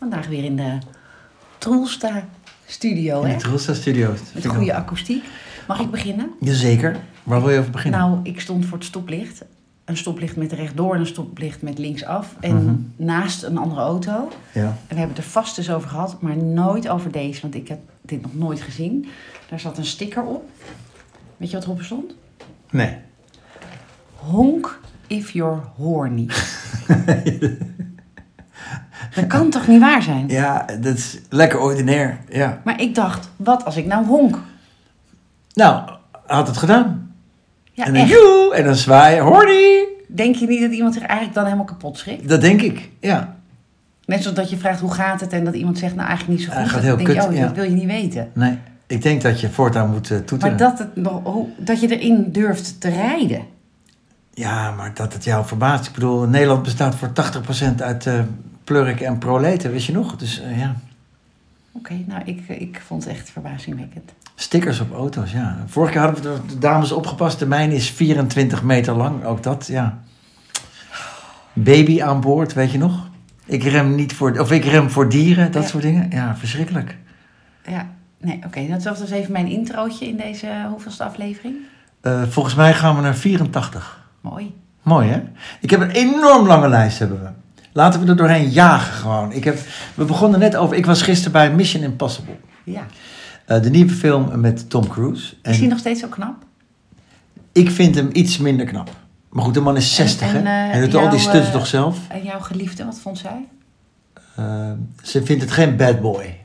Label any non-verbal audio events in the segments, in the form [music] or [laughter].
Vandaag weer in de Troelsta studio, In hè? de Troelsta Studio. Met goede akoestiek. Mag ik beginnen? Jazeker. Waar wil je over beginnen? Nou, ik stond voor het stoplicht. Een stoplicht met rechtdoor en een stoplicht met linksaf. En Mhm. naast een andere auto. Ja. En we hebben het er vast eens over gehad, maar nooit over deze. Want ik heb dit nog nooit gezien. Daar zat een sticker op. Weet je wat erop stond? Nee. Honk if you're horny. [laughs] dat kan toch niet waar zijn? Ja, dat is lekker ordinair. Ja. Maar ik dacht, wat als ik nou honk? Nou, had het gedaan. Ja, en dan echt. joe, en dan zwaaien. Horny! Denk je niet dat iemand zich eigenlijk dan helemaal kapot schrikt? Dat denk ik. Ja. Net zoals dat je vraagt hoe gaat het en dat iemand zegt nou eigenlijk niet zo goed. gaat Dan heel denk je, kut, oh, ja. dat wil je niet weten. Nee. Ik denk dat je voortaan moet eh, toeteren. Maar dat, het nog, hoe- dat je erin durft te rijden. Ja, maar dat het jou verbaast. Ik bedoel, Nederland bestaat voor 80% uit eh plurk en proleten, weet je nog? Dus eh, ja. Oké, nou ik, ik vond het echt verbazingwekkend. Stickers op auto's, ja. Vorige keer hadden we de, dames opgepast. De mijne is 24 meter lang. Ook dat, ja. Baby aan boord, weet je nog? Ik rem niet voor... Of ik rem voor dieren, dat Ja. soort dingen. Ja, verschrikkelijk. Ja, nee, oké. Dat was dus even mijn introotje in deze hoeveelste aflevering. Eh, volgens mij gaan we naar 84. Mooi. Mooi, hè? Ik heb een enorm lange lijst, hebben we. Laten we er doorheen jagen gewoon. Ik heb, we begonnen net over... Ik was gisteren bij Mission Impossible. Ja. Eh, de nieuwe film met Tom Cruise. Is hij nog steeds zo knap? ik vind hem iets minder knap. Maar goed, de man is 60, En- en, eh, doet al die stunts eh, toch zelf? En jouw geliefde, wat vond zij? Ze vindt het geen bad boy.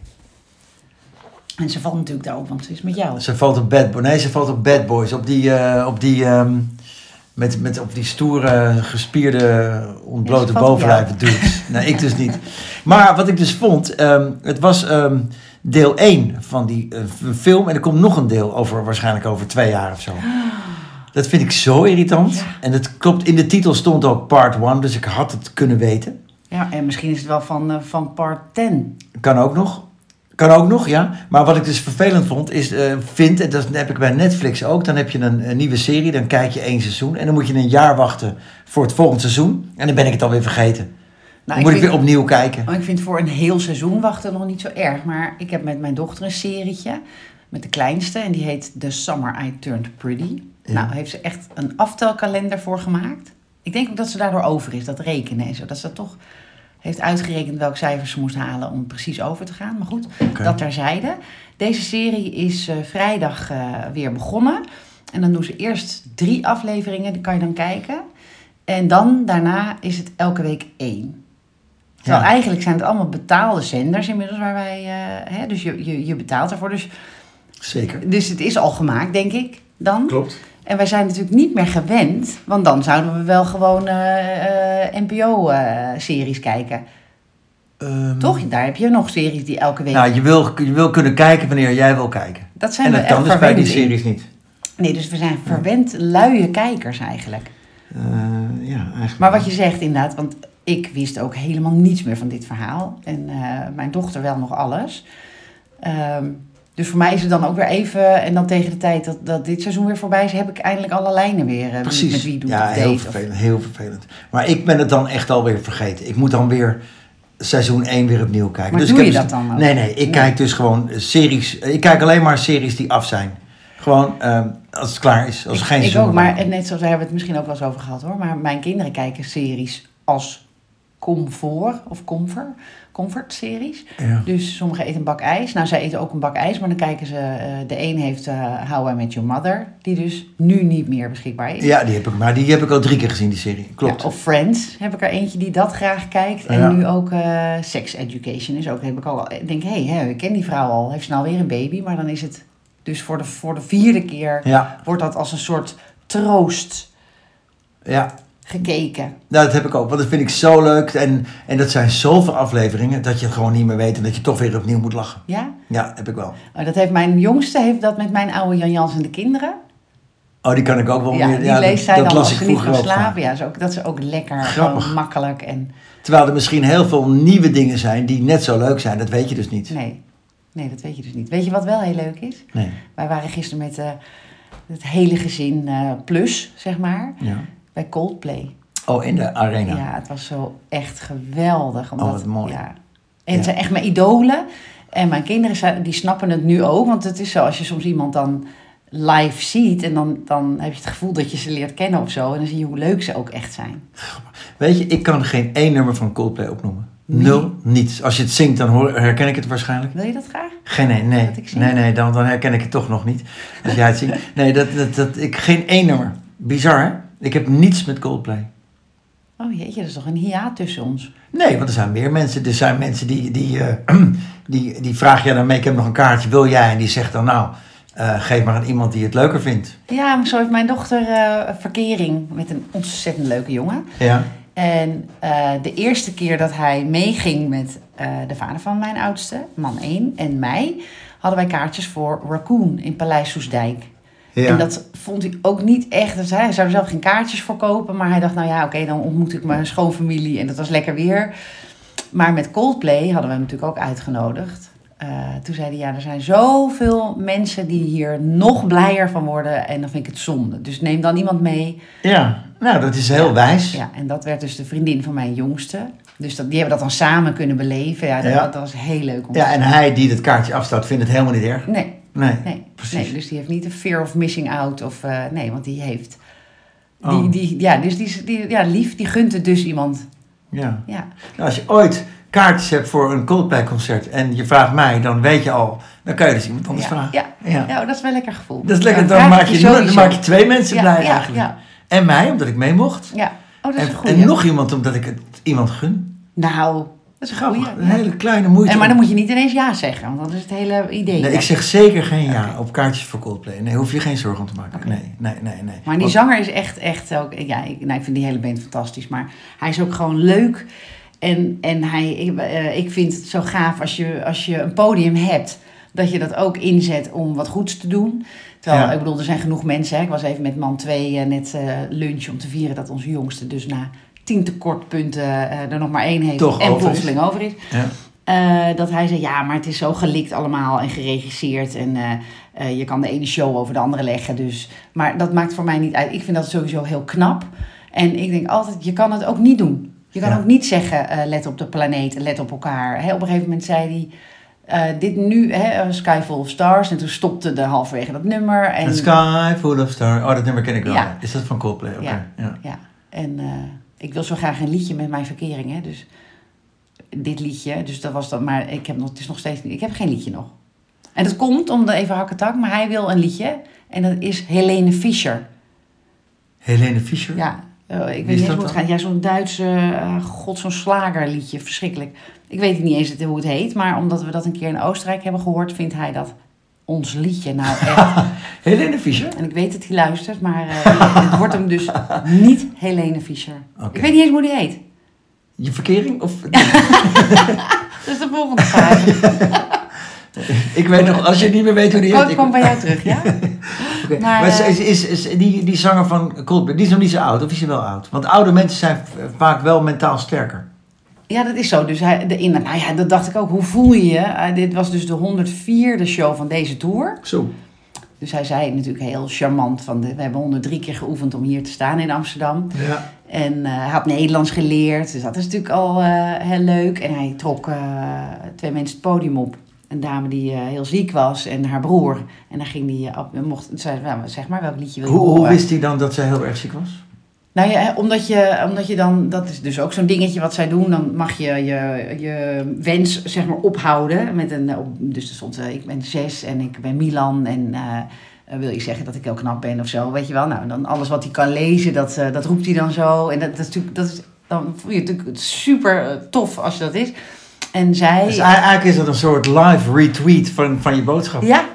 En ze valt natuurlijk daarop, want ze is met jou. Ze valt op bad boy. Nee, ze valt op bad boys. Op die, op die, ehm, met, met, op die stoere, gespierde, ontblote bovenlijven dudes. Nee, ik dus niet. Maar wat ik dus vond, ehm, het was ehm, deel 1 van die eh, film. En er komt nog een deel over, waarschijnlijk over twee jaar of zo. Dat vind ik zo irritant. Ja. En het klopt, in de titel stond ook part 1, dus ik had het kunnen weten. Ja, en misschien is het wel van, eh, van part 10. Kan ook nog. Kan ook nog, ja. Maar wat ik dus vervelend vond, is, eh, vind, en dat heb ik bij Netflix ook, dan heb je een, een nieuwe serie, dan kijk je één seizoen. En dan moet je een jaar wachten voor het volgende seizoen. En dan ben ik het alweer vergeten. Nou, dan moet ik vind- weer opnieuw kijken. Oh, ik vind voor een heel seizoen wachten nog niet zo erg. Maar ik heb met mijn dochter een serietje. Met de kleinste. En die heet The Summer I Turned Pretty. Ja. Nou, heeft ze echt een aftelkalender voor gemaakt. Ik denk ook dat ze daardoor over is. Dat rekenen en zo. Dat ze dat toch heeft uitgerekend welke cijfers ze moest halen om precies over te gaan. Maar goed, Oké. dat terzijde. Deze serie is eh, vrijdag eh, weer begonnen. En dan doen ze eerst drie afleveringen. Die kan je dan kijken. En dan daarna is het elke week één. Terwijl Ja. eigenlijk zijn het allemaal betaalde zenders inmiddels waar wij... eh, hè, dus je, je, je betaalt ervoor. Dus, Zeker. dus het is al gemaakt, denk ik, dan. Klopt. En wij zijn natuurlijk niet meer gewend. Want dan zouden we wel gewoon NPO-series kijken. Ehm, Toch? Daar heb je nog series die elke week... Nou, je wil, je wil kunnen kijken wanneer jij wil kijken. dat zijn En dat kan dus bij die in. series niet. Nee, dus we zijn verwend luie kijkers eigenlijk. Eh, ja, eigenlijk. Maar wat je zegt inderdaad, want ik wist ook helemaal niets meer van dit verhaal. En eh, mijn dochter wel nog alles. Ehm, dus voor mij is het dan ook weer even... En dan tegen de tijd dat, dat dit seizoen weer voorbij is... heb ik eindelijk alle lijnen weer. eh, wie Precies. Met wie doet ja, of heel. Of, vervelend, heel vervelend. Maar ik ben het dan echt alweer vergeten. Ik moet dan weer seizoen 1 weer opnieuw kijken. Maar dus doe ik je dat dan ook? Nee, nee. Ik Nee. kijk dus gewoon series. Ik kijk alleen maar series die af zijn. Gewoon ehm, als het klaar is. Als er geen ik seizoen ook, meer maar net zoals daar hebben we het misschien ook wel eens over gehad hoor. Maar mijn kinderen kijken series als comfort of comfort, comfort series. Ja. Dus sommigen eten een bak ijs. Nou, zij eten ook een bak ijs, maar dan kijken ze... eh, de een heeft eh How I Met Your Mother, die dus nu niet meer beschikbaar is. ja, die heb ik. Maar die heb ik al drie keer gezien, die serie. Klopt. Ja, of Friends heb ik er eentje die dat graag kijkt. En Ja. nu ook eh, Sex Education is ook. Heb ik al. Ik denk, hé, hey, ik ken die vrouw al. Heeft ze nou weer een baby? Maar dan is het dus voor de, voor de vierde keer Ja, wordt dat als een soort troost ja. Gekeken. Nou, dat heb ik ook. Want dat vind ik zo leuk. En, en dat zijn zoveel afleveringen dat je het gewoon niet meer weet. En dat je toch weer opnieuw moet lachen. Ja? Ja, heb ik wel. Oh, dat heeft mijn jongste heeft dat met mijn oude Jan Jans en de kinderen. Oh, die kan ik ook wel ja, meer. die ja, leest zij dat dan als ze niet gaan slapen. Ja, is ook, dat is ook lekker. Grappig. Makkelijk. En Terwijl er misschien heel veel nieuwe dingen zijn die net zo leuk zijn. Dat weet je dus niet. nee, nee, dat weet je dus niet. Weet je wat wel heel leuk is? Nee. Wij waren gisteren met eh, het hele gezin eh, plus, zeg maar, Ja. Bij Coldplay. Oh, in de arena. Ja, het was zo echt geweldig. Omdat, Oh, wat mooi. Ja, En Ja. het zijn echt mijn idolen. En mijn kinderen die snappen het nu ook. Want het is zo, als je soms iemand dan live ziet... en dan, dan heb je het gevoel dat je ze leert kennen of zo. En dan zie je hoe leuk ze ook echt zijn. Weet je, ik kan geen één nummer van Coldplay opnoemen. Nee. Nul, niets. Als je het zingt, dan hoor, herken ik het waarschijnlijk. Wil je dat graag? Geen nee, nee. Nee, nee, dan, dan herken ik het toch nog niet. Als jij het zingt. Nee, dat, dat, dat, ik, geen één nummer. Bizar, hè? Ik heb niets met Coldplay. Oh jeetje, dat is toch een hiaat tussen ons. Nee, want er zijn meer mensen. Er zijn mensen die, die, eh, [clears throat] die, die vragen je dan mee, ik heb nog een kaartje, wil jij? En die zegt dan, nou, eh, geef maar aan iemand die het leuker vindt. Ja, maar zo heeft mijn dochter eh, verkering met een ontzettend leuke jongen. Ja, En de eerste keer dat hij meeging met de vader van mijn oudste, man 1, en mij, hadden wij kaartjes voor Raccoon in Paleis Soesdijk. Ja. En dat vond hij ook niet echt. Dus hij zou er zelf geen kaartjes voor kopen. Maar hij dacht, nou ja, oké, dan ontmoet ik mijn schoonfamilie. En dat was lekker weer. Maar met Coldplay hadden we hem natuurlijk ook uitgenodigd. Eh, toen zei hij, ja, er zijn zoveel mensen die hier nog blijer van worden. En dan vind ik het zonde. Dus neem dan iemand mee. ja, nou, dat is heel Ja. wijs. Ja, en dat werd dus de vriendin van mijn jongste. Dus dat, die hebben dat dan samen kunnen beleven. Ja, dat, Ja. dat was heel leuk. Om Ja, en hij die het kaartje afstaat, vindt het helemaal niet erg. Nee, Nee, nee, precies. nee. Dus die heeft niet een fear of missing out. Of, eh, nee, want die heeft... Die, Oh. die, ja, dus die, die, ja, lief, die gunt het dus iemand. Ja. Ja, Nou, als je ooit kaartjes hebt voor een Coldplay-concert en je vraagt mij, dan weet je al, dan kan je dus iemand anders ja, vragen. ja, Ja. ja. oh, dat is wel een lekker gevoel. Dat is lekker, dan, maak je, dan maak je twee mensen blij eigenlijk. Ja, En mij, omdat ik mee mocht. ja. Oh, dat is En, goeie. en nog iemand, omdat ik het iemand gun. Nou, dat is een goeie. Grappig, een hele kleine moeite. En, maar dan moet je niet ineens ja zeggen, want dat is het hele idee. Nee, ik zeg zeker geen ja op kaartjes voor Coldplay. Nee, hoef je geen zorgen om te maken. Nee, nee, nee, nee. Maar die Want- zanger is echt, echt ook... Ja, ik, nou, ik vind die hele band fantastisch. Maar hij is ook gewoon leuk. En, en hij, ik, eh, ik vind het zo gaaf als je, als je een podium hebt... dat je dat ook inzet om wat goeds te doen. Terwijl, Ja. ik bedoel, er zijn genoeg mensen. Hè. Ik was even met man 2 net eh lunch om te vieren... dat onze jongste dus na tien tekortpunten eh, er nog maar één heeft... Toch en over is. plotseling over is. Ja. Eh, dat hij zei, ja, maar het is zo gelikt allemaal en geregisseerd. En eh, je kan de ene show over de andere leggen. Dus. Maar dat maakt voor mij niet uit. Ik vind dat sowieso heel knap. En ik denk altijd, je kan het ook niet doen. Je kan Ja. ook niet zeggen, let op de planeet, let op elkaar. Op een gegeven moment zei hij, dit nu, hè, Sky Full of Stars. En toen stopte de halverwege dat nummer. En, sky full of stars. Oh, dat nummer ken ik wel. Ja. Is dat van Coldplay? Oké. Ja. Ja. Ja, en ik wil zo graag een liedje met mijn verkering. Hè, dus dit liedje, dus dat was dat. Maar ik heb nog, het is nog steeds niet, ik heb geen liedje nog. En dat komt om de even hakketak, maar hij wil een liedje. En dat is Helene Fischer. Helene Fischer? Ja, eh, ik weet is niet eens dat hoe het dan? gaat. Ja, zo'n Duitse, eh, god, zo'n slagerliedje, verschrikkelijk. Ik weet niet eens hoe het heet, maar omdat we dat een keer in Oostenrijk hebben gehoord, vindt hij dat ons liedje nou [laughs] echt. Helene Fischer? en ik weet dat hij luistert, maar eh, het wordt hem dus niet Helene Fischer. Ik weet niet eens hoe die heet. Je verkering? Of... [laughs] Dat is de volgende fase. [laughs] ik weet nog, als je niet meer weet hoe die heet. Ik- kom bij jou terug, ja? Maar, Maar, eh, is, is, is, die, die zanger van Coldplay, die is nog niet zo oud, of is hij wel oud? Want oude mensen zijn vaak wel mentaal sterker. Ja, dat is zo. Dus hij, de, in, nou ja, dat dacht ik ook. Hoe voel je je? Eh, dit was dus de 104e show van deze tour. Zo. Dus hij zei natuurlijk heel charmant van... De, we hebben 103 keer geoefend om hier te staan in Amsterdam. Ja. En eh, hij had Nederlands geleerd. Dus dat is natuurlijk al eh, heel leuk. En hij trok twee mensen het podium op. Een dame die heel ziek was en haar broer. En dan ging die, op, mocht, zei, nou, zeg maar, welk liedje wil je Hoe, hoe horen? wist hij dan dat zij heel erg ziek was? Nou ja, omdat je, omdat je dan, dat is dus ook zo'n dingetje wat zij doen, dan mag je je, je wens zeg maar ophouden. Met een, dus er stond, eh, ik ben zes en ik ben Milan en eh, eh, wil je zeggen dat ik heel knap ben of zo, weet je wel. Nou, dan alles wat hij kan lezen, dat, dat roept hij dan zo. En dat, dat is natuurlijk, dat is, dan voel je je natuurlijk super tof als je dat is. En zij... Dus eigenlijk is dat een soort live retweet van, van je boodschap. Ja,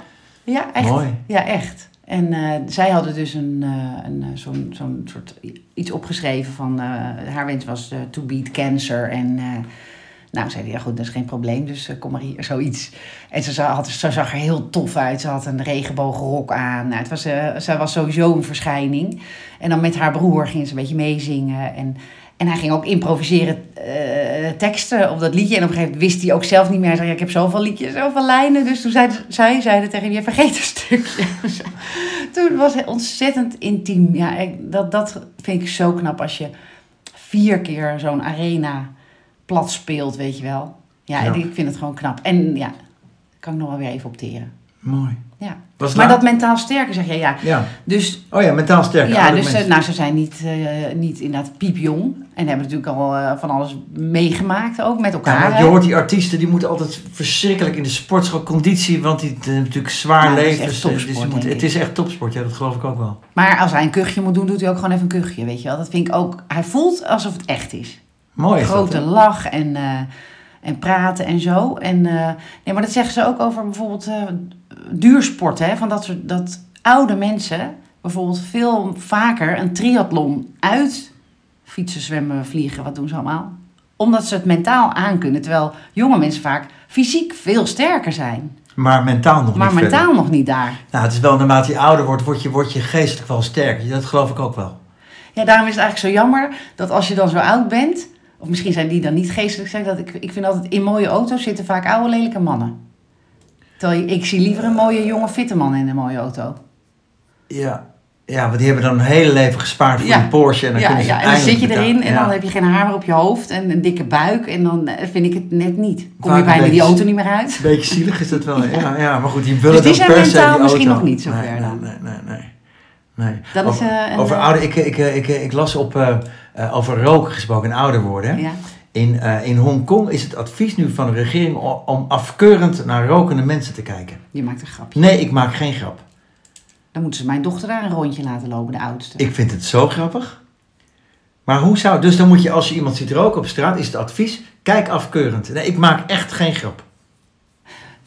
ja, echt. Mooi. Ja, echt. En eh, zij hadden dus een, eh, een, eh, zo'n, zo'n soort iets opgeschreven van... eh, haar wens was to beat cancer. En nou, zei hij, ja goed, dat is geen probleem, dus kom maar hier, zoiets. En ze, had, ze zag er heel tof uit. Ze had een regenboogrok aan. Nou, het was, zij was sowieso een verschijning. En dan met haar broer ging ze een beetje meezingen. En, en hij ging ook improviseren eh, teksten op dat liedje. En op een gegeven moment wist hij ook zelf niet meer. Hij zei, ja, ik heb zoveel liedjes, zoveel lijnen. Dus toen zei zij zeiden tegen hem, je vergeet een stukje. [laughs] toen was hij ontzettend intiem. Ja, ik- dat, dat vind ik zo knap als je vier keer zo'n arena plat speelt, weet je wel. Ja, ik vind het gewoon knap. En ja, kan ik nog wel weer even opteren. Mooi. Ja. Was Maar dat mentaal sterker zeg je, ja. Ja. Dus Oh ja, mentaal sterk. Ja, dus eh, mensen. nou, ze zijn niet, eh, niet inderdaad piepjong. En hebben natuurlijk al eh, van alles meegemaakt ook met elkaar. je hoort die artiesten, die moeten altijd verschrikkelijk in de sportschool conditie, want die hebben natuurlijk zwaar leven. dus, moet- het is echt topsport, ja, dat geloof ik ook wel. Maar als hij een kuchje moet doen, doet hij ook gewoon even een kuchje, weet je wel. Dat vind ik ook... Hij voelt alsof het echt is. Mooi Grote lach en, en praten en zo. En, eh, nee, maar dat zeggen ze ook over bijvoorbeeld eh, duursport, hè. Van dat, soort, dat oude mensen bijvoorbeeld veel vaker een triathlon uit fietsen, zwemmen, vliegen, wat doen ze allemaal? Omdat ze het mentaal aankunnen. Terwijl jonge mensen vaak fysiek veel sterker zijn. Maar mentaal nog maar niet verder. mentaal nog niet daar. Nou, het is wel naarmate je ouder wordt, word je, word je geestelijk wel sterker. Dat geloof ik ook wel. Ja, daarom is het eigenlijk zo jammer dat als je dan zo oud bent, of misschien zijn die dan niet geestelijk, zeg dat ik, ik vind altijd in mooie auto's zitten vaak oude lelijke mannen. Terwijl ik zie liever een mooie jonge fitte man in een mooie auto. Ja. Ja, want die hebben dan een hele leven gespaard voor Ja. die Porsche. En dan ja, ja, en dan zit je erin en dan heb je geen haar meer op je hoofd en een dikke buik en dan eh, vind ik het net niet. Kom Vaak je een bijna die auto niet meer uit. Een beetje zielig is dat wel. Ja, [laughs] ja, maar goed, die willen Dus die zijn per se mentaal die misschien nog niet zo ver. Nee, nee, nee. Nee. Dat is, over eh, een, over eh, ouder, ik, ik, ik, ik, ik las op, eh, eh, over roken gesproken en ouder worden. Ja. In, eh, in Hongkong is het advies nu van de regering om afkeurend naar rokende mensen te kijken. Je maakt een grapje. Nee, ik maak geen grap. Dan moeten ze mijn dochter daar een rondje laten lopen, de oudste. Ik vind het zo grappig. Maar hoe zou... Dus dan moet je, als je iemand ziet roken op straat, is het advies, kijk afkeurend. Nee, ik maak echt geen grap.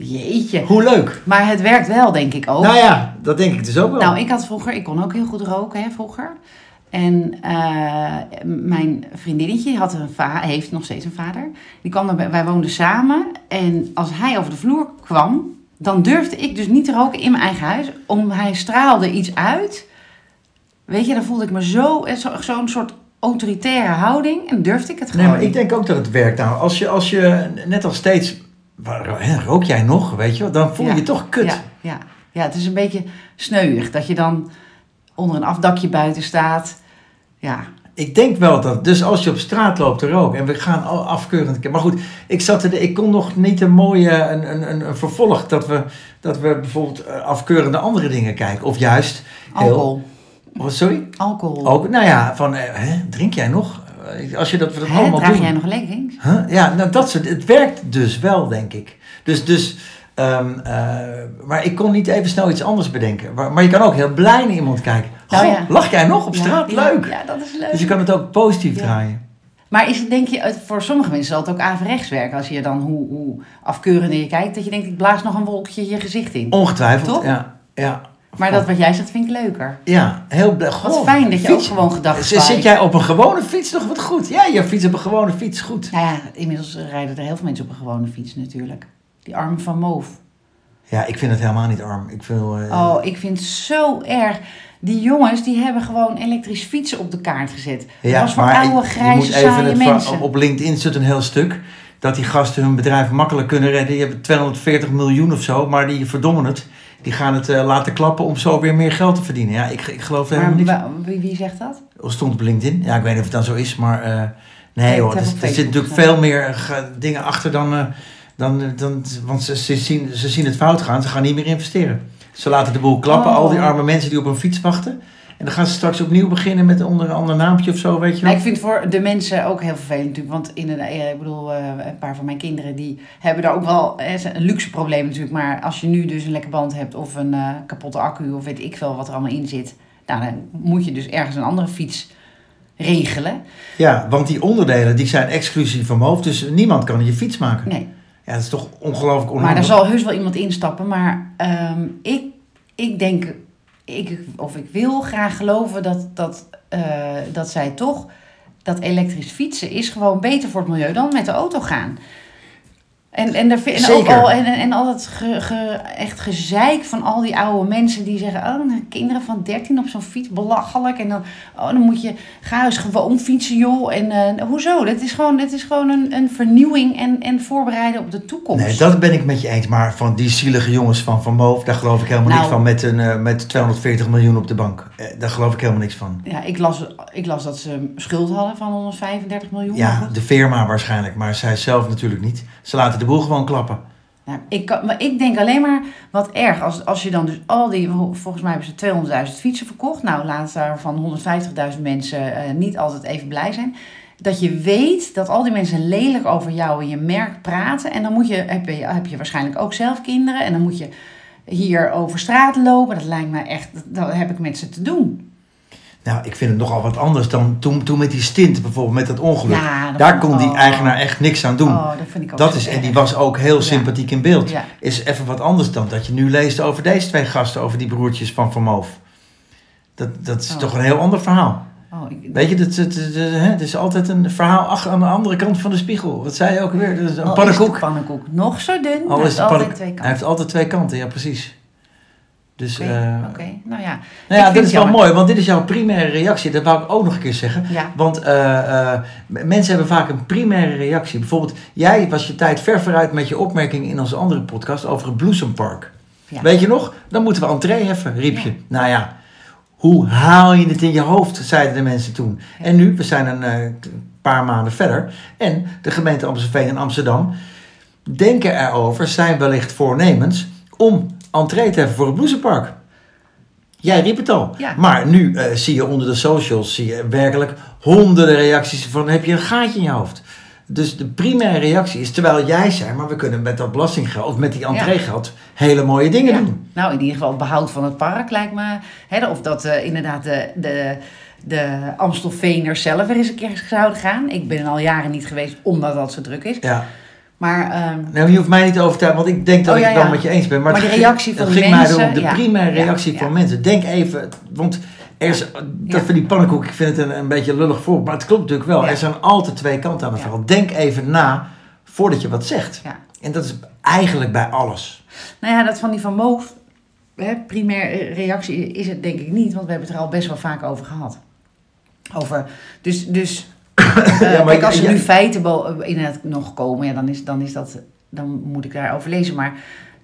Jeetje. Hoe leuk. Maar het werkt wel, denk ik ook. Nou ja, dat denk ik dus ook wel. Nou, ik had vroeger, ik kon ook heel goed roken hè, vroeger. En eh, mijn vriendinnetje had een va- heeft nog steeds een vader. Die kwam bij, wij woonden samen. En als hij over de vloer kwam, dan durfde ik dus niet te roken in mijn eigen huis. Om hij straalde iets uit. Weet je, dan voelde ik me zo, eh, zo- zo'n soort autoritaire houding. En durfde ik het gewoon Nee, maar ik denk ook dat het werkt. Nou, als je, als je net als steeds... rook jij nog, weet je? Dan voel je Ja. je toch kut. Ja, ja, ja, het is een beetje sneuig dat je dan onder een afdakje buiten staat. Ja, Ik denk wel dat, dus als je op straat loopt te roken en we gaan afkeurend. Maar goed, ik, zat er, ik kon nog niet een mooie een, een, een, vervolg dat we, dat we bijvoorbeeld eh, afkeurende andere dingen kijken. Of juist. alcohol. Oh, sorry? Alcohol. Ook, nou ja, van, eh, hè, drink jij nog? Eh, Als je dat, dat Hè, allemaal draag doen. jij nog leggings? Huh? Ja, nou dat soort, het werkt dus wel, denk ik. Dus, dus ehm, eh, maar ik kon niet even snel iets anders bedenken. Maar, maar je kan ook heel blij naar iemand kijken. Nou Goh, ja. lach jij nog op Ja, straat? ja, Leuk. Ja, dat is leuk. Dus je kan het ook positief draaien. Maar is het, denk je, voor sommige mensen zal het ook averechts werken. Als je dan hoe, hoe afkeurender je kijkt, dat je denkt, ik blaas nog een wolkje je gezicht in. Ongetwijfeld. Toch? Ja, ja. Maar dat wat jij zegt, vind ik leuker. Ja, heel blij. Wat fijn dat je fiets. ook gewoon gedacht Z- Zit jij op een gewone fiets nog wat goed? Ja, je fiets op een gewone fiets goed. Nou ja, inmiddels rijden er heel veel mensen op een gewone fiets natuurlijk. Die armen van Moof. Ja, ik vind het helemaal niet arm. Ik vind, eh, Oh, ik vind het zo erg. Die jongens, die hebben gewoon elektrisch fietsen op de kaart gezet. Dat was voor maar oude, je- je grijze, moet even mensen. Op LinkedIn zit een heel stuk dat die gasten hun bedrijf makkelijk kunnen redden. Die hebben 240 miljoen of zo, maar die verdommen het. Die gaan het eh, laten klappen om zo weer meer geld te verdienen. Ja, ik, ik geloof Maar helemaal niet. wie, wie zegt dat? Of stond op LinkedIn. Ja, ik weet niet of het dan zo is, maar eh, nee Nee, hoor. Er, heb op er zit Facebook natuurlijk veel meer eh, ge- dingen achter dan, dan, dan want ze, ze, zien, ze zien het fout gaan. Ze gaan niet meer investeren. Ze laten de boel klappen. Oh. Al die arme mensen die op een fiets wachten. En dan gaan ze straks opnieuw beginnen met onder een ander naampje of zo, weet je wel. Nou, ik vind het voor de mensen ook heel vervelend natuurlijk. Want inderdaad, eh, ik bedoel, eh, een paar van mijn kinderen die hebben daar ook wel eh, een luxe probleem natuurlijk. Maar als je nu dus een lekke band hebt of een eh, kapotte accu of weet ik veel wat er allemaal in zit. Nou, dan moet je dus ergens een andere fiets regelen. Ja, want die onderdelen die zijn exclusief van hoofd. Dus niemand kan je fiets maken. Nee, Ja, dat is toch ongelooflijk maar onhandig. daar zal heus wel iemand instappen. Maar ehm, ik, ik denk, ik, of ik wil graag geloven dat, dat, eh, dat zij toch... Dat elektrisch fietsen is gewoon beter voor het milieu dan met de auto gaan. En, en, er, en, ook al, en, en, al dat ge, ge- echt gezeik van al die oude mensen die zeggen... Oh, kinderen van 13 op zo'n fiets, belachelijk. En dan, oh, dan moet je, ga eens gewoon fietsen, joh. En eh, hoezo? Het is gewoon, het is gewoon een, een vernieuwing en, en voorbereiden op de toekomst. Nee, dat ben ik met je eens. Maar van die zielige jongens van Van Moof, daar geloof ik helemaal Nou. niks van. Met, een, eh, met 240 miljoen op de bank. Eh, daar geloof ik helemaal niks van. Ja, ik las, ik las dat ze schuld hadden van 135 miljoen. Ja, de firma waarschijnlijk, maar zij zelf natuurlijk niet. Ze laten de boel gewoon klappen. Nou, ik, kan, maar ik denk alleen maar wat erg. Als, als je dan dus al die, volgens mij hebben ze 200.000 fietsen verkocht. Nou, laat daarvan 150.000 mensen eh, niet altijd even blij zijn. Dat je weet dat al die mensen lelijk over jou en je merk praten. En dan moet je, heb, je, heb je waarschijnlijk ook zelf kinderen. En dan moet je hier over straat lopen. Dat lijkt me echt, dat heb ik met ze te doen. Nou, ik vind het nogal wat anders dan toen, toen met die stint, bijvoorbeeld met dat ongeluk. Ja, dat Daar kon die eigenaar echt niks aan doen. Oh, dat vind ik ook dat is, en die was ook heel Ja. sympathiek in beeld. Ja. Is even wat anders dan dat je nu leest over deze twee gasten, over die broertjes van Van Moof. Dat, dat is Oh. toch een heel ander verhaal. Oh, ik, Weet je, hè, het is altijd een verhaal ach, aan de andere kant van de spiegel. Wat zei je ook weer? Dat is een is pannenkoek. de pannenkoek nog zo dun, hij heeft altijd twee Hij kanten. heeft altijd twee kanten, ja precies. Dus, Oké, eh, oké. nou ja. nou ja, het is wel mooi, want dit is jouw primaire reactie. Dat wou ik ook nog een keer zeggen. Ja. Want eh, eh, mensen hebben vaak een primaire reactie. Bijvoorbeeld, jij was je tijd ver vooruit met je opmerking in onze andere podcast over het Bloesempark. Ja. Weet je nog? Dan moeten we entree heffen, riep je. Ja. Nou ja, hoe haal je het in je hoofd, zeiden de mensen toen. En nu, we zijn een paar maanden verder. En de gemeente Amstelveen en Amsterdam denken erover, zijn wellicht voornemens, om entree te heffen voor het Bloesempark. Jij riep het al. Ja. Maar nu eh, zie je onder de socials zie je werkelijk honderden reacties van heb je een gaatje in je hoofd. Dus de primaire reactie is, terwijl jij zei, maar we kunnen met dat belastinggeld of met die entreegeld hele mooie dingen Ja. doen. Nou, in ieder geval het behoud van het park lijkt me. Hè, of dat eh, inderdaad de, de, de Amstelveeners zelf er eens een keer zouden gaan. Ik ben al jaren niet geweest omdat dat zo druk is. Ja. Maar ehm, Nou, je hoeft mij niet te overtuigen, want ik denk dat Oh, ja, ik het wel met je eens ben. Maar, Maar de ging- reactie van ging mij mensen, erom, de ja. primaire reactie van mensen. Denk even, want er is, dat van die pannenkoek, ik vind het een, een beetje lullig voor, maar het klopt natuurlijk wel. Er zijn altijd twee kanten aan het verhaal. Denk even na voordat je wat zegt. En dat is eigenlijk bij alles. Nou ja, dat van die Van Moof, hè, primair reactie is het denk ik niet. Want we hebben het er al best wel vaak over gehad. Over, dus, dus eh, maar kijk, als er ja- nu feiten inderdaad nog komen, ja, dan, is, dan is dat, dan moet ik daarover lezen. Maar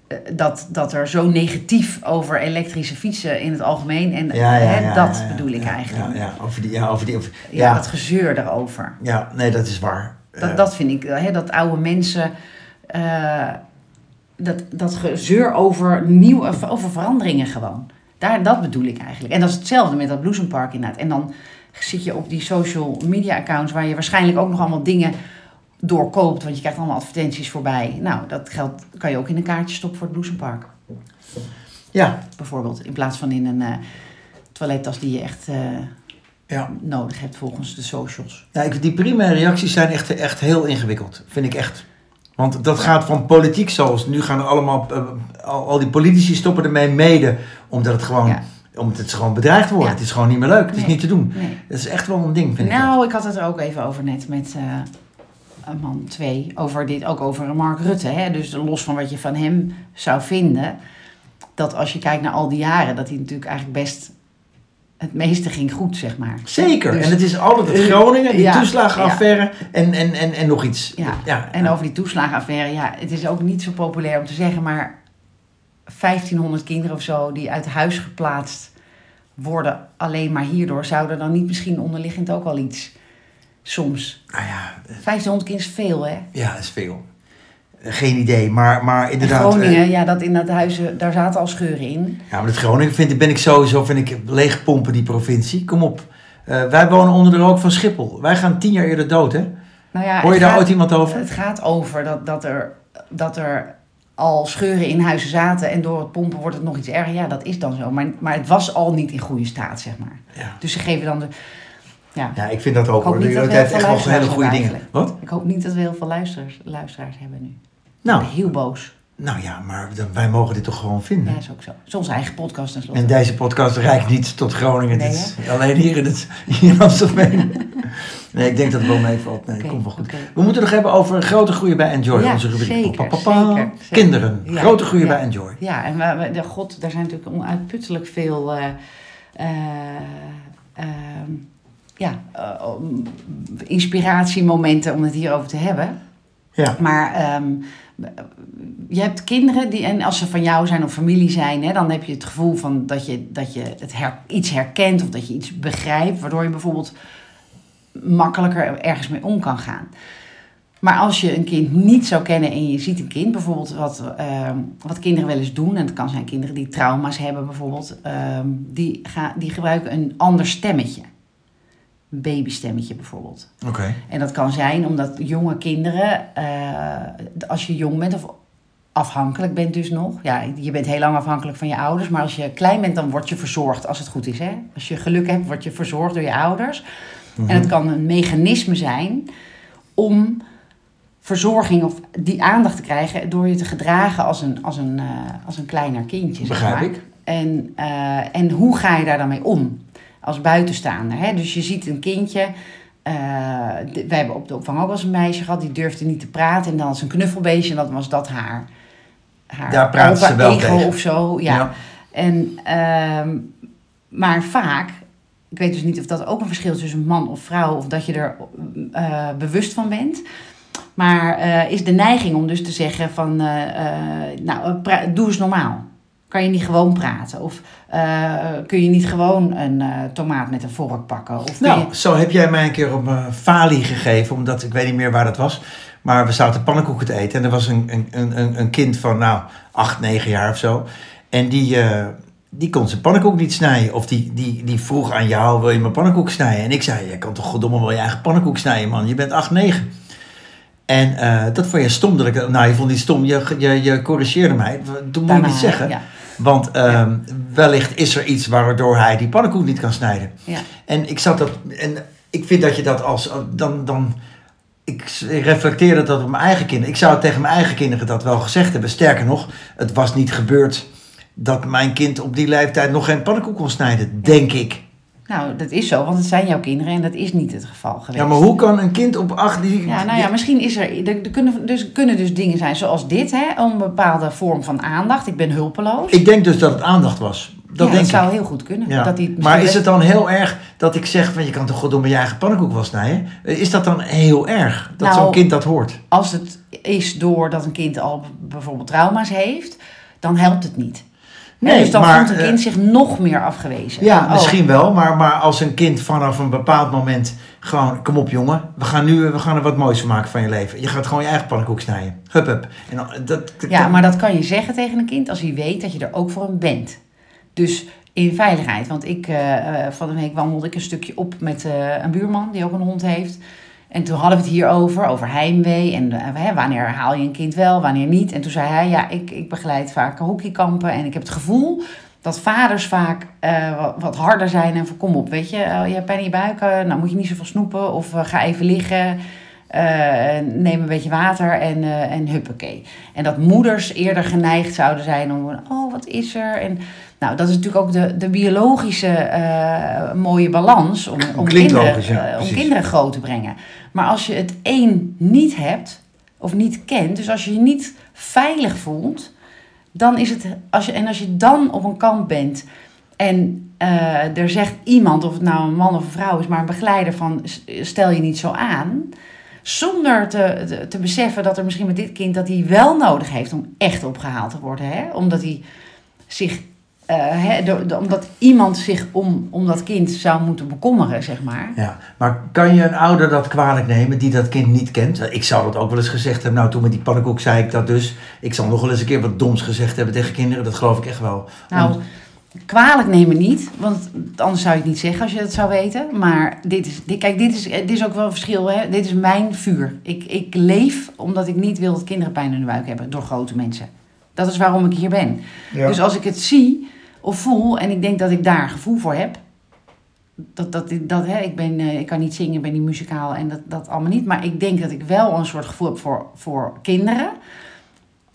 eh, dat, dat er zo negatief over elektrische fietsen in het algemeen, en hè, dat ja, ja, bedoel ik ja, eigenlijk. Ja, ja, over die, ja, over die, over, Ja, ja, dat gezeur daarover. ja, nee, dat is waar. Dat, Eh, dat vind ik, hè, dat oude mensen. dat, dat gezeur over, nieuw, over veranderingen gewoon. Daar, dat bedoel ik eigenlijk. En dat is hetzelfde met dat Bloesempark inderdaad. En dan zit je op die social media accounts waar je waarschijnlijk ook nog allemaal dingen doorkoopt. Want je krijgt allemaal advertenties voorbij. Nou, dat geld kan je ook in een kaartje stoppen voor het Bloesempark. ja, Bijvoorbeeld. In plaats van in een eh, toilettas die je echt eh, ja. nodig hebt volgens de socials. Ja, ik, die primaire reacties zijn echt, echt heel ingewikkeld, vind ik echt. Want dat gaat van politiek zoals nu gaan er allemaal, eh, al, al die politici stoppen ermee mede, omdat het gewoon, Ja. Omdat het gewoon bedreigd wordt. Ja. Het is gewoon niet meer leuk, het is niet te doen. Nee. Dat is echt wel een ding, vind ik. Nou, ik had het er ook even over net met eh, een man twee. Over dit, ook over Mark Rutte. Hè? Dus los van wat je van hem zou vinden. Dat als je kijkt naar al die jaren, dat hij natuurlijk eigenlijk best het meeste ging goed, zeg maar. Zeker, Dus- en het is altijd het Eh, Groningen, die ja, toeslagenaffaire en, en, en, en nog iets. Ja. En over die toeslagenaffaire, ja, het is ook niet zo populair om te zeggen, maar 1500 kinderen of zo die uit huis geplaatst worden, alleen maar hierdoor, zouden dan niet misschien onderliggend ook al iets soms. Nou ja, 1500 kinderen is veel, hè? ja, dat is veel. Geen idee, maar, maar In inderdaad... eh, Groningen, ja, dat in dat huizen, daar zaten al scheuren in. Ja, maar het Groningen vind ik, ben ik sowieso vind ik, leegpompen, die provincie. Kom op. Eh, wij wonen onder de rook van Schiphol. Wij gaan tien jaar eerder dood, hè? Nou ja, Hoor je daar gaat- ooit iemand over? Het gaat over dat, dat, er, dat er al scheuren in huizen zaten en door het pompen wordt het nog iets erger. Ja, dat is dan zo. Maar, maar het was al niet in goede staat, zeg maar. Ja. Dus ze geven dan de... Ja, Ja, ik vind dat ook hoor. niet dat heeft echt veel wel hele goede dingen. Wat? ik hoop niet dat we heel veel luisteraars, luisteraars hebben nu. Nou, Heel boos. Nou ja, maar wij mogen dit toch gewoon vinden. Ja, is ook zo. Het is onze eigen podcast tenslotte. En deze podcast reikt niet tot Groningen. Nee, Dit is alleen hier in, het, hier in. [laughs] Nee, ik denk dat het wel meevalt. Nee, Oké, komt wel goed. We moeten nog hebben over grote groeien bij Enjoy. Ja, onze rubriek. zeker, Pa, pa, pa. zeker, zeker. Kinderen, Ja, grote groeien ja. bij Enjoy. Ja, en we, de god, daar zijn natuurlijk onuitputtelijk veel eh, eh, ehm, ja, eh, om- inspiratiemomenten om het hierover te hebben. Ja, Maar ehm, je hebt kinderen die, en als ze van jou zijn of familie zijn, hè, dan heb je het gevoel van dat je, dat je het iets herkent of dat je iets begrijpt, waardoor je bijvoorbeeld makkelijker ergens mee om kan gaan. Maar als je een kind niet zou kennen en je ziet een kind, bijvoorbeeld wat, ehm, wat kinderen wel eens doen, en het kan zijn kinderen die trauma's hebben bijvoorbeeld, ehm, die, gaan, die gebruiken een ander stemmetje. Babystemmetje bijvoorbeeld. oké. En dat kan zijn omdat jonge kinderen, eh, als je jong bent of afhankelijk bent dus nog. Ja, je bent heel lang afhankelijk van je ouders. Maar als je klein bent, dan word je verzorgd als het goed is. Hè? Als je geluk hebt, word je verzorgd door je ouders. Mhm. En het kan een mechanisme zijn om verzorging of die aandacht te krijgen... door je te gedragen als een, als een, eh, als een kleiner kindje. zeg Begrijp maar. ik. En, eh, en hoe ga je daar dan mee om? Als buitenstaander. Hè? Dus je ziet een kindje. eh, de- wij hebben op de opvang ook wel eens een meisje gehad. Die durfde niet te praten. En dan als een knuffelbeestje. En dan was dat haar. haar Daar praten ze wel ego tegen. of zo. Ja. Ja. En, ehm, maar vaak. Ik weet dus niet of dat ook een verschil is tussen man of vrouw. Of dat je er eh, bewust van bent. Maar eh, is de neiging om dus te zeggen van... eh, eh, nou, doe eens normaal. Kan je niet gewoon praten? Of eh, kun je niet gewoon een eh, tomaat met een vork pakken? Of Nou, je- zo heb jij mij een keer op mijn falie gegeven, omdat ik weet niet meer waar dat was. Maar we zaten pannenkoeken te eten en er was een, een, een, een kind van, nou, acht, negen jaar of zo. En die, eh, die kon zijn pannenkoek niet snijden. Of die, die, die vroeg aan jou, wil je mijn pannenkoek snijden? En ik zei, je kan toch goddomme wel je eigen pannenkoek snijden, man. Je bent acht, negen. En dat vond je stom. Dat ik, nou, je vond niet stom, je, je, je corrigeerde mij. Toen moet je niet zeggen. Ja, Want ehm, wellicht is er iets waardoor hij die pannenkoek niet kan snijden. ja. En ik zat dat. En ik vind dat je dat als. Dan. dan ik reflecteerde dat op mijn eigen kinderen. Ik zou tegen mijn eigen kinderen dat wel gezegd hebben. Sterker nog, het was niet gebeurd dat mijn kind op die leeftijd nog geen pannenkoek kon snijden, denk ik. Nou, dat is zo, want het zijn jouw kinderen en dat is niet het geval geweest. Ja, maar hoe kan een kind op acht die. Ja, nou ja, misschien is er, er, kunnen, dus, kunnen dus dingen zijn zoals dit, hè, om een bepaalde vorm van aandacht. Ik ben hulpeloos. Ik denk dus dat het aandacht was. Dat ja, denk dat zou ik. heel goed kunnen. Ja. Dat die Maar is het dan heel erg dat ik zeg van je kan toch goddomme je eigen pannenkoek wel snijden? Is dat dan heel erg dat Nou, zo'n kind dat hoort? Als het is doordat een kind al bijvoorbeeld trauma's heeft, dan helpt het niet. Nee, dus dan maar, voelt een eh, kind zich nog meer afgewezen. Ja, oh, misschien wel, maar, maar als een kind vanaf een bepaald moment gewoon, kom op jongen, we gaan nu we gaan er wat moois van maken van je leven. Je gaat gewoon je eigen pannenkoek snijden. Hup, hup. En dan, dat, dat- Ja, maar dat kan je zeggen tegen een kind als hij weet dat je er ook voor hem bent. Dus in veiligheid. Want ik, eh, eh, van de week wandelde ik een stukje op met eh, een buurman die ook een hond heeft. En toen hadden we het hier over, over heimwee. En eh, hè, wanneer haal je een kind wel, wanneer niet. En toen zei hij, ja, ik, ik begeleid vaak hockeykampen. En ik heb het gevoel dat vaders vaak eh, wat, wat harder zijn. En van, kom op, weet je, eh, je hebt pijn in je buik. nou moet je niet zoveel snoepen. Of ga even liggen. neem een beetje water en, en huppakee. En dat moeders eerder geneigd zouden zijn om, oh, wat is er? En nou, dat is natuurlijk ook de, de biologische mooie balans om, om, kinderen, logisch, ja, om kinderen groot te brengen. Maar als je het één niet hebt of niet kent, dus als je je niet veilig voelt, dan is het, als je, en als je dan op een kamp bent en eh, er zegt iemand, of het nou een man of een vrouw is, maar een begeleider van stel je niet zo aan, zonder te, te, te beseffen dat er misschien met dit kind dat hij wel nodig heeft om echt opgehaald te worden, hè? omdat hij zich, eh, omdat iemand zich om, om dat kind zou moeten bekommeren, zeg maar. Ja, maar kan je een ouder dat kwalijk nemen die dat kind niet kent? Ik zou dat ook wel eens gezegd hebben. Nou, toen met die pannenkoek zei ik dat dus. Ik zal nog wel eens een keer wat doms gezegd hebben tegen kinderen. Dat geloof ik echt wel. Nou, Om- kwalijk nemen niet, want anders zou je het niet zeggen als je het zou weten. Maar dit is, dit, kijk, dit is, dit is ook wel een verschil. Hè? Dit is mijn vuur. Ik, ik leef omdat ik niet wil dat kinderen pijn in de buik hebben door grote mensen. Dat is waarom ik hier ben. Ja. Dus als ik het zie of voel en ik denk dat ik daar gevoel voor heb. Dat, dat, dat, hè, ik, ben, eh, ik kan niet zingen, ik ben niet muzikaal en dat, dat allemaal niet. Maar ik denk dat ik wel een soort gevoel heb voor, voor kinderen.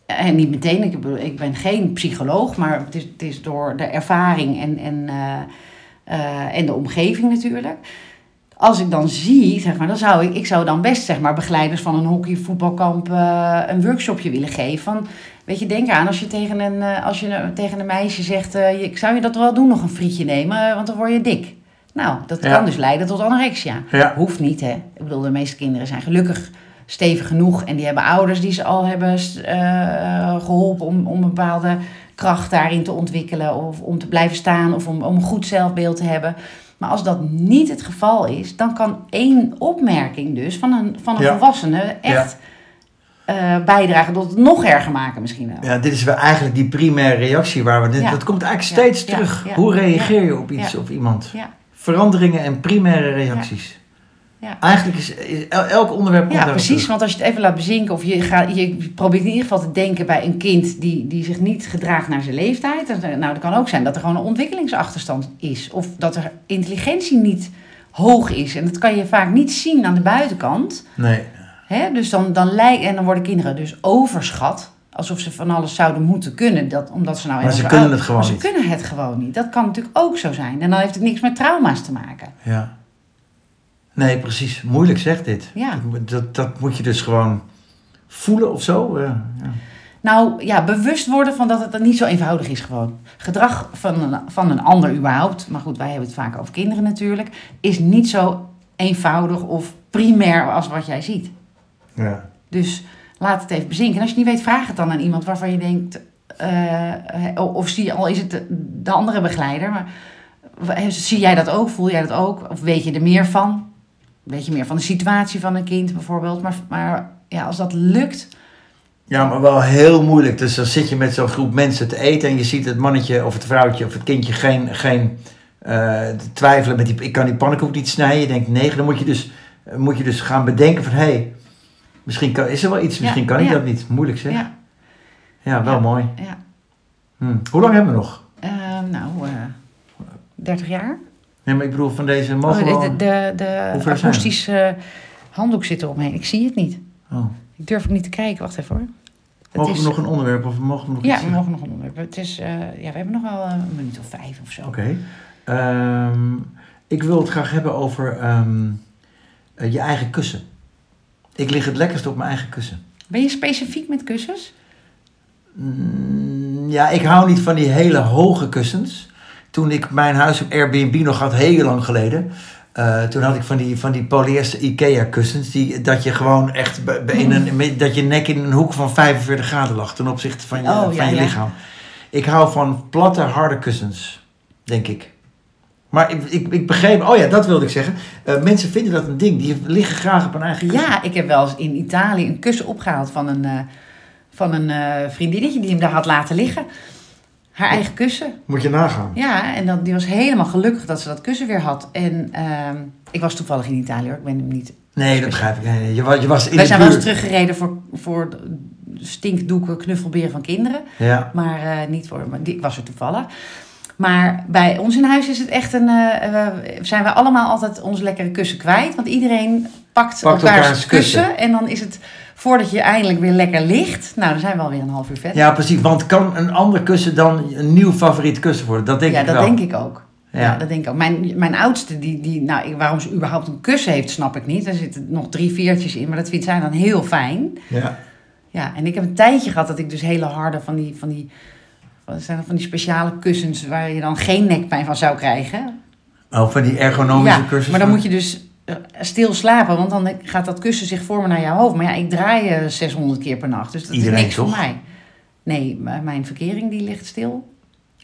En niet meteen, ik, ik ben geen psycholoog, maar het is, het is door de ervaring en, en, eh, eh, en de omgeving natuurlijk. Als ik dan zie, zeg maar, dan zou ik, ik zou dan best zeg maar, begeleiders van een hockey, voetbalkamp eh, een workshopje willen geven. Van, weet je, denk aan als je tegen een, eh, als je tegen een meisje zegt, eh, ik zou je dat wel doen, nog een frietje nemen, eh, want dan word je dik. Nou, dat Ja. kan dus leiden tot anorexia. Ja. Hoeft niet, hè. Ik bedoel, de meeste kinderen zijn gelukkig stevig genoeg. En die hebben ouders die ze al hebben eh, geholpen om, om een bepaalde kracht daarin te ontwikkelen. Of om te blijven staan of om, om een goed zelfbeeld te hebben. Maar als dat niet het geval is, dan kan één opmerking dus van een, van een Ja. volwassene echt eh, bijdragen tot het nog erger maken misschien wel. Ja, dit is wel eigenlijk die primaire reactie waar we. Ja. Dat komt eigenlijk steeds terug. Hoe reageer je op iets ja. of iemand? Ja. Veranderingen en primaire reacties. Ja. Eigenlijk is, is el- elk onderwerp Ja, precies. terug. Want als je het even laat bezinken, of je, gaat, je probeert in ieder geval te denken bij een kind die, die zich niet gedraagt naar zijn leeftijd. Dan- Nou, dat kan ook zijn dat er gewoon een ontwikkelingsachterstand is. Of dat er intelligentie niet hoog is. En dat kan je vaak niet zien aan de buitenkant. Nee. Hè? Dus dan, dan lijkt, en dan worden kinderen dus overschat. Alsof ze van alles zouden moeten kunnen. Dat, omdat ze nou Maar ze kunnen het gewoon maar niet. Ze kunnen het gewoon niet. Dat kan natuurlijk ook zo zijn. En dan heeft het niks met trauma's te maken. Ja. Nee, precies. Moeilijk zegt dit. Ja. Dat, dat, moet je dus gewoon voelen of zo. eh, ja. Nou ja, bewust worden van dat het niet zo eenvoudig is gewoon. Gedrag van een, van een ander überhaupt, maar goed, wij hebben het vaak over kinderen natuurlijk, is niet zo eenvoudig of primair als wat jij ziet. Ja. Dus laat het even bezinken. En als je niet weet, vraag het dan aan iemand waarvan je denkt, eh, eh, of zie, al is het de, de andere begeleider, maar zie jij dat ook, voel jij dat ook, of weet je er meer van? Weet je meer van de situatie van een kind bijvoorbeeld, maar, maar ja, als dat lukt, Ja, maar wel heel moeilijk. Dus dan zit je met zo'n groep mensen te eten en je ziet het mannetje of het vrouwtje of het kindje geen, geen eh, twijfelen met die, ik kan die pannenkoek niet snijden. Je denkt nee, dan moet je dus, eh, moet je dus gaan bedenken van hé, hey, misschien kan, is er wel iets, misschien Ja, kan ik ja. dat niet. Moeilijk zeg. Ja, ja, wel mooi. ja. Hm. Hoe lang hebben we nog? Eh, nou, eh 30 jaar. Nee, maar ik bedoel van deze mogen Oh, de de, akoestische handdoek zit eromheen. Ik zie het niet. Oh. Ik durf ook niet te kijken. Wacht even hoor. Het Mogen is- we nog een onderwerp of mogen we nog Ja, iets? we mogen nog een onderwerp. Het is, eh, ja, we hebben nog wel een minuut of vijf of zo. Oké. Ehm, ik wil het graag hebben over ehm, eh, je eigen kussen. Ik lig het lekkerst op mijn eigen kussen. Ben je specifiek met kussens? Mm, ja, ik hou niet van die hele hoge kussens. Toen ik mijn huis op Airbnb nog had, heel lang geleden. eh, toen had ik van die, van die polyester Ikea kussens. Die, dat je gewoon echt in een, dat je nek in een hoek van 45 graden lag ten opzichte van je, Oh, van ja, je ja. lichaam. Ik hou van platte, harde kussens, denk ik. Maar ik, ik, ik begreep, oh ja, dat wilde ik zeggen. Eh, mensen vinden dat een ding. Die liggen graag op hun eigen kussen. Ja, ik heb wel eens in Italië een kussen opgehaald van een, eh, van een vriendinnetje die hem daar had laten liggen. Haar eigen kussen. Moet je nagaan. Ja, en dat, die was helemaal gelukkig dat ze dat kussen weer had. En ehm, ik was toevallig in Italië hoor. Ik ben hem niet. Nee, dat begrijp ik. Nee, nee, je, was, je was in Wij zijn wel eens teruggereden voor, voor stinkdoeken, knuffelberen van kinderen. Ja. Maar eh, niet voor. Maar die, ik was er toevallig. Maar bij ons in huis is het echt een. eh, eh, zijn we allemaal altijd ons lekkere kussen kwijt. Want iedereen pakt, Pakt elkaars elkaars kussen, kussen. En dan is het voordat je eindelijk weer lekker ligt. Nou, dan zijn we alweer een half uur verder. Ja, precies. Want kan een ander kussen dan een nieuw favoriet kussen worden? Dat denk Ja, ik dat wel. denk ik ook. Ja. Ja. dat denk ik ook. Mijn, mijn oudste, die, die, nou, ik- waarom ze überhaupt een kussen heeft, snap ik niet. Er zitten nog drie veertjes in, maar dat vindt zij dan heel fijn. Ja. Ja, en ik heb een tijdje gehad dat ik dus hele harde van die, van die, wat zijn dat, van die speciale kussens waar je dan geen nekpijn van zou krijgen. Oh, van die ergonomische ja, kussens. maar dan moet je dus stil slapen, want dan gaat dat kussen zich vormen naar jouw hoofd. Maar ja, ik draai eh, 600 keer per nacht, dus dat Iedereen, is niks toch? voor mij. Nee, mijn verkering die ligt stil.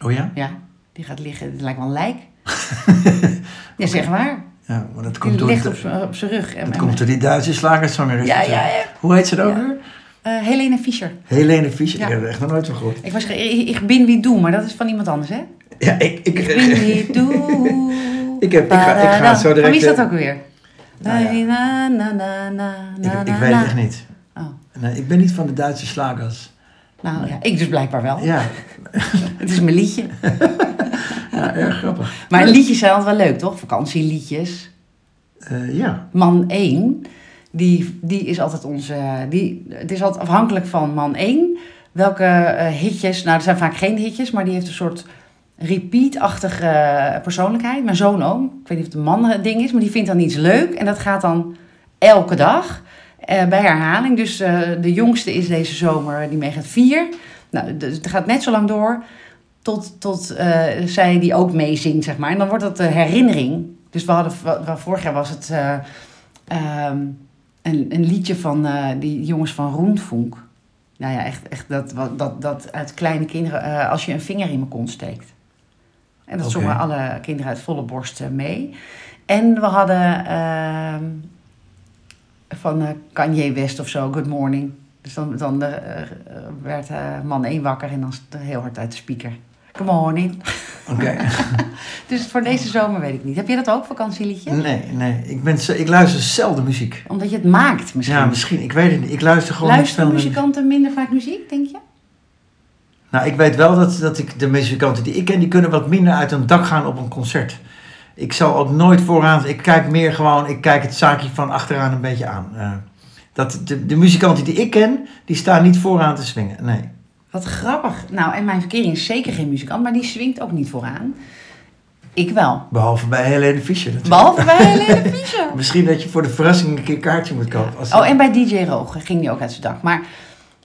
Oh ja? Ja, die gaat liggen, het lijkt wel een lijk. [laughs] ja, zeg maar. Ja, maar dat Die komt door, ligt de- op zijn rug. Dat en- komt door die Duitse slagerzangeres. Ja, ja, ja. Hoe heet ze dan ook weer? Eh, Helene Fischer. Helene Fischer. Ja. Ik heb er echt nog nooit van gehoord. Ik was ik, ik bin wie doe, maar dat is van iemand anders, hè? Ja, ik, ik, Ik bin wie doe. [laughs] Ik heb- ik ga- ik ga zo direct, Van wie is dat eh, ook weer? Nou ja. Na, na, na, na, ik, na, ik na, weet na. het echt niet. Oh. Nee, ik ben niet van de Duitse slagers. Nou ja, ik dus blijkbaar wel. Ja, [laughs] Het is mijn liedje. [laughs] ja erg grappig. Maar liedjes zijn altijd wel leuk, toch? Vakantieliedjes. Eh, ja. Man 1, die, die is altijd onze... Die, het is altijd afhankelijk van man 1 welke eh, hitjes... Nou, er zijn vaak geen hitjes, maar die heeft een soort repeat-achtige eh, persoonlijkheid. Mijn zoon ook. Ik weet niet of het een man een ding is, maar die vindt dan iets leuk. En dat gaat dan elke dag eh, bij herhaling. Dus eh, de jongste is deze zomer, die meegaat vier. Nou, het gaat net zo lang door tot, tot eh, zij die ook meezingt, zeg maar. En dan wordt dat de herinnering. Dus we hadden, vorig jaar was het eh, ehm, een, een liedje van eh, die jongens van Roentvonk. Nou ja, echt, echt dat, dat, dat uit kleine kinderen, eh, als je een vinger in mijn kont steekt. En dat zongen alle kinderen uit volle borst eh, mee. En we hadden ehm, van eh, Kanye West of zo, Good Morning. Dus dan, dan eh, werd man één wakker en dan heel hard uit de speaker. Good morning. Oké. [laughs] Dus voor deze zomer weet ik niet. Heb je dat ook, vakantieliedje? Nee, nee. Ik, ben, ik luister zelden muziek. Omdat je het maakt misschien. Ja, misschien. Ik weet het niet. Ik luister gewoon niet Luisteren muzikanten minder vaak muziek, denk je? Nou, ik weet wel dat, dat ik de muzikanten die ik ken, die kunnen wat minder uit een dak gaan op een concert. Ik zal ook nooit vooraan. Ik kijk meer gewoon. Ik kijk het zaakje van achteraan een beetje aan. Eh, dat de, de muzikanten die ik ken, die staan niet vooraan te swingen. Nee. Wat grappig. Nou, en mijn verkering is zeker geen muzikant, maar die swingt ook niet vooraan. Ik wel. Behalve bij Helene Fischer natuurlijk. Behalve bij Helene [laughs] Fischer. Misschien dat je voor de verrassing een keer een kaartje moet kopen. Als Oh, en bij DJ Roog ging die ook uit zijn dak. Maar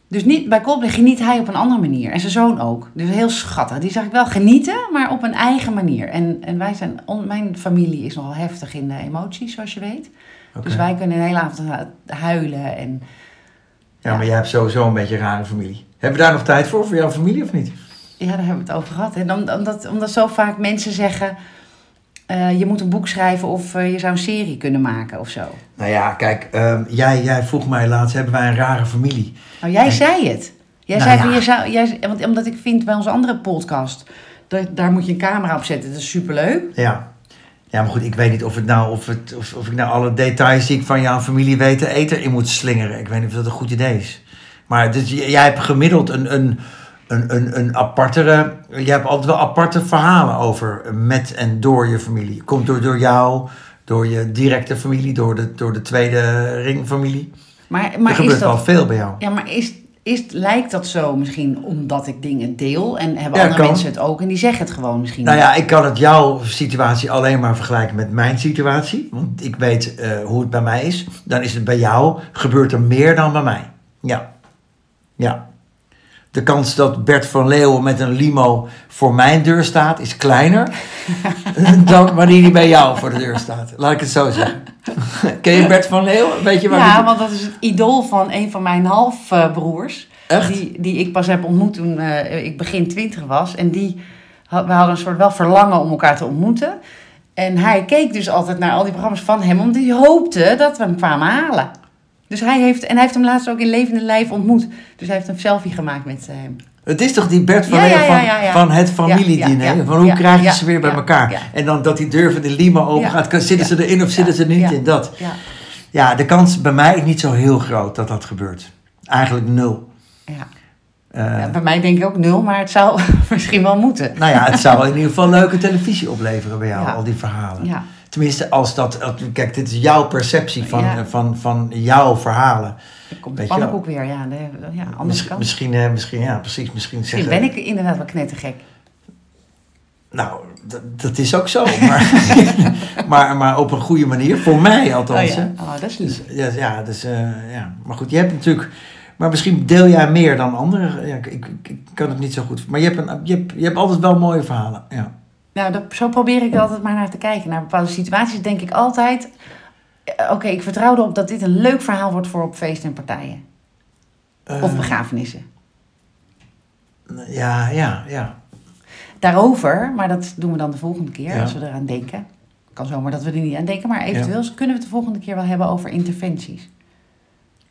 dus niet, bij Coldplay geniet hij op een andere manier. En zijn zoon ook. Dus heel schattig. Die zag ik wel genieten, maar op een eigen manier. En, en wij zijn, on- mijn familie is nogal heftig in de emoties, zoals je weet. Dus wij kunnen een hele avond huilen. En Ja, maar jij hebt sowieso een beetje een rare familie. Hebben we daar nog tijd voor, voor jouw familie of niet? ja, daar hebben we het over gehad. En om- omdat, omdat zo vaak mensen zeggen... eh, je moet een boek schrijven of eh, je zou een serie kunnen maken of zo. Nou ja, kijk, ehm, jij, jij vroeg mij laatst, hebben wij een rare familie? Nou, jij En- zei het. Jij Nou zei ja. van, je zou, jij, want, omdat ik vind bij onze andere podcast, dat, daar moet je een camera op zetten. Dat is superleuk. Ja. Ja, maar goed, ik weet niet of, het nou, of, het, of, of ik nou alle details die ik van jouw familie weet te eten in moet slingeren. Ik weet niet of dat een goed idee is. Maar dus, jij hebt gemiddeld een, een, een, een, een apartere... Je hebt altijd wel aparte verhalen over met en door je familie. Komt door, door jou, door je directe familie, door de, door de tweede ringfamilie. Maar, er maar, is gebeurt wel dat, veel bij jou. ja, maar is, is, lijkt dat zo misschien omdat ik dingen deel en hebben Ja, andere kan. mensen het ook en die zeggen het gewoon misschien. Nou ja, ik kan het jouw situatie alleen maar vergelijken met mijn situatie. Want ik weet eh, hoe het bij mij is. Dan is het bij jou, gebeurt er meer dan bij mij. Ja. Ja. De kans dat Bert van Leeuwen met een limo voor mijn deur staat, is kleiner [laughs] dan wanneer hij bij jou voor de deur staat. Laat ik het zo zeggen. Ken je Bert van Leeuwen? Weet je waar ja, die- want dat is het idool van een van mijn halfbroers. Echt? Die, die ik pas heb ontmoet toen eh, ik begin twintig was. En die, had- we hadden een soort wel verlangen om elkaar te ontmoeten. En hij keek dus altijd naar al die programma's van hem, omdat hij hoopte dat we hem kwamen halen. Dus hij heeft, en hij heeft hem laatst ook in levende lijf ontmoet. Dus hij heeft een selfie gemaakt met eh, hem. Het is toch die Bert van Ja, van, het familiediner? Van hoe krijg je ze weer bij elkaar? En dan dat die deur van de limo open gaat. Zitten ze erin of zitten ze niet in? Dat. Ja, Ja, de kans bij mij is niet zo heel groot dat dat gebeurt. Eigenlijk nul. ja. Ja, bij mij denk ik ook nul, maar het zou [laughs] misschien wel moeten. Nou ja, het zou in ieder geval leuke televisie opleveren bij jou, al die verhalen. Ja. Tenminste, als dat... Kijk, dit is jouw perceptie van, Ja. eh, van, van jouw verhalen. Dan komt de je pannenkoek weer. Ja, de, ja Misschien, kant. misschien, eh, misschien, ja, precies. Misschien, Misschien ben ik inderdaad wel knettergek. Nou, dat, dat is ook zo. Maar, [laughs] maar, maar op een goede manier. Voor mij althans. oh ja, oh, dat is lief. Dus, ja, ja, dus, eh, ja, maar goed, je hebt natuurlijk... Maar misschien deel jij meer dan anderen. Ja, ik, ik, ik kan het niet zo goed... Maar je hebt, een, je hebt, je hebt altijd wel mooie verhalen. Ja. Nou, dat, zo probeer ik er altijd maar naar te kijken. Naar bepaalde situaties denk ik altijd... eh, Oké, ik vertrouw erop dat dit een leuk verhaal wordt voor op feesten en partijen. Of Eh, begrafenissen. Ja, ja, ja. Daarover, maar dat doen we dan de volgende keer Ja. als we eraan denken. Kan zomaar dat we er niet aan denken, maar eventueel kunnen we het de volgende keer wel hebben over interventies.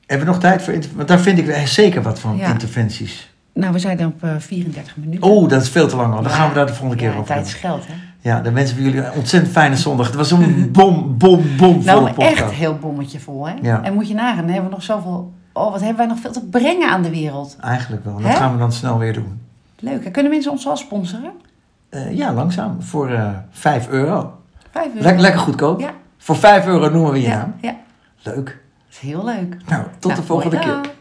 Hebben we nog tijd voor... inter- Want daar vind ik zeker wat van, Ja. interventies. Nou, we zijn dan op eh, 34 minuten. Oh, dat is veel te lang al. Dan Ja. gaan we daar de volgende keer ja, over tijd is geld, hè? Ja, dan wensen we jullie een ontzettend fijne zondag. Het was een [laughs] bom, bom, bom volle Nou, podcast. echt heel bommetje vol, hè? Ja. En moet je nagaan, dan hebben we nog zoveel... Oh, wat hebben wij nog veel te brengen aan de wereld. Eigenlijk wel. Dat gaan we dan snel weer doen. Leuk? Kunnen mensen ons wel sponsoren? Eh, ja, langzaam. Voor eh 5 euro. Vijf euro. Lek- lekker goedkoop. Ja. Voor 5 euro noemen we je Ja, naam. ja, Leuk. dat is heel leuk. Nou, tot Nou, de volgende hoi keer.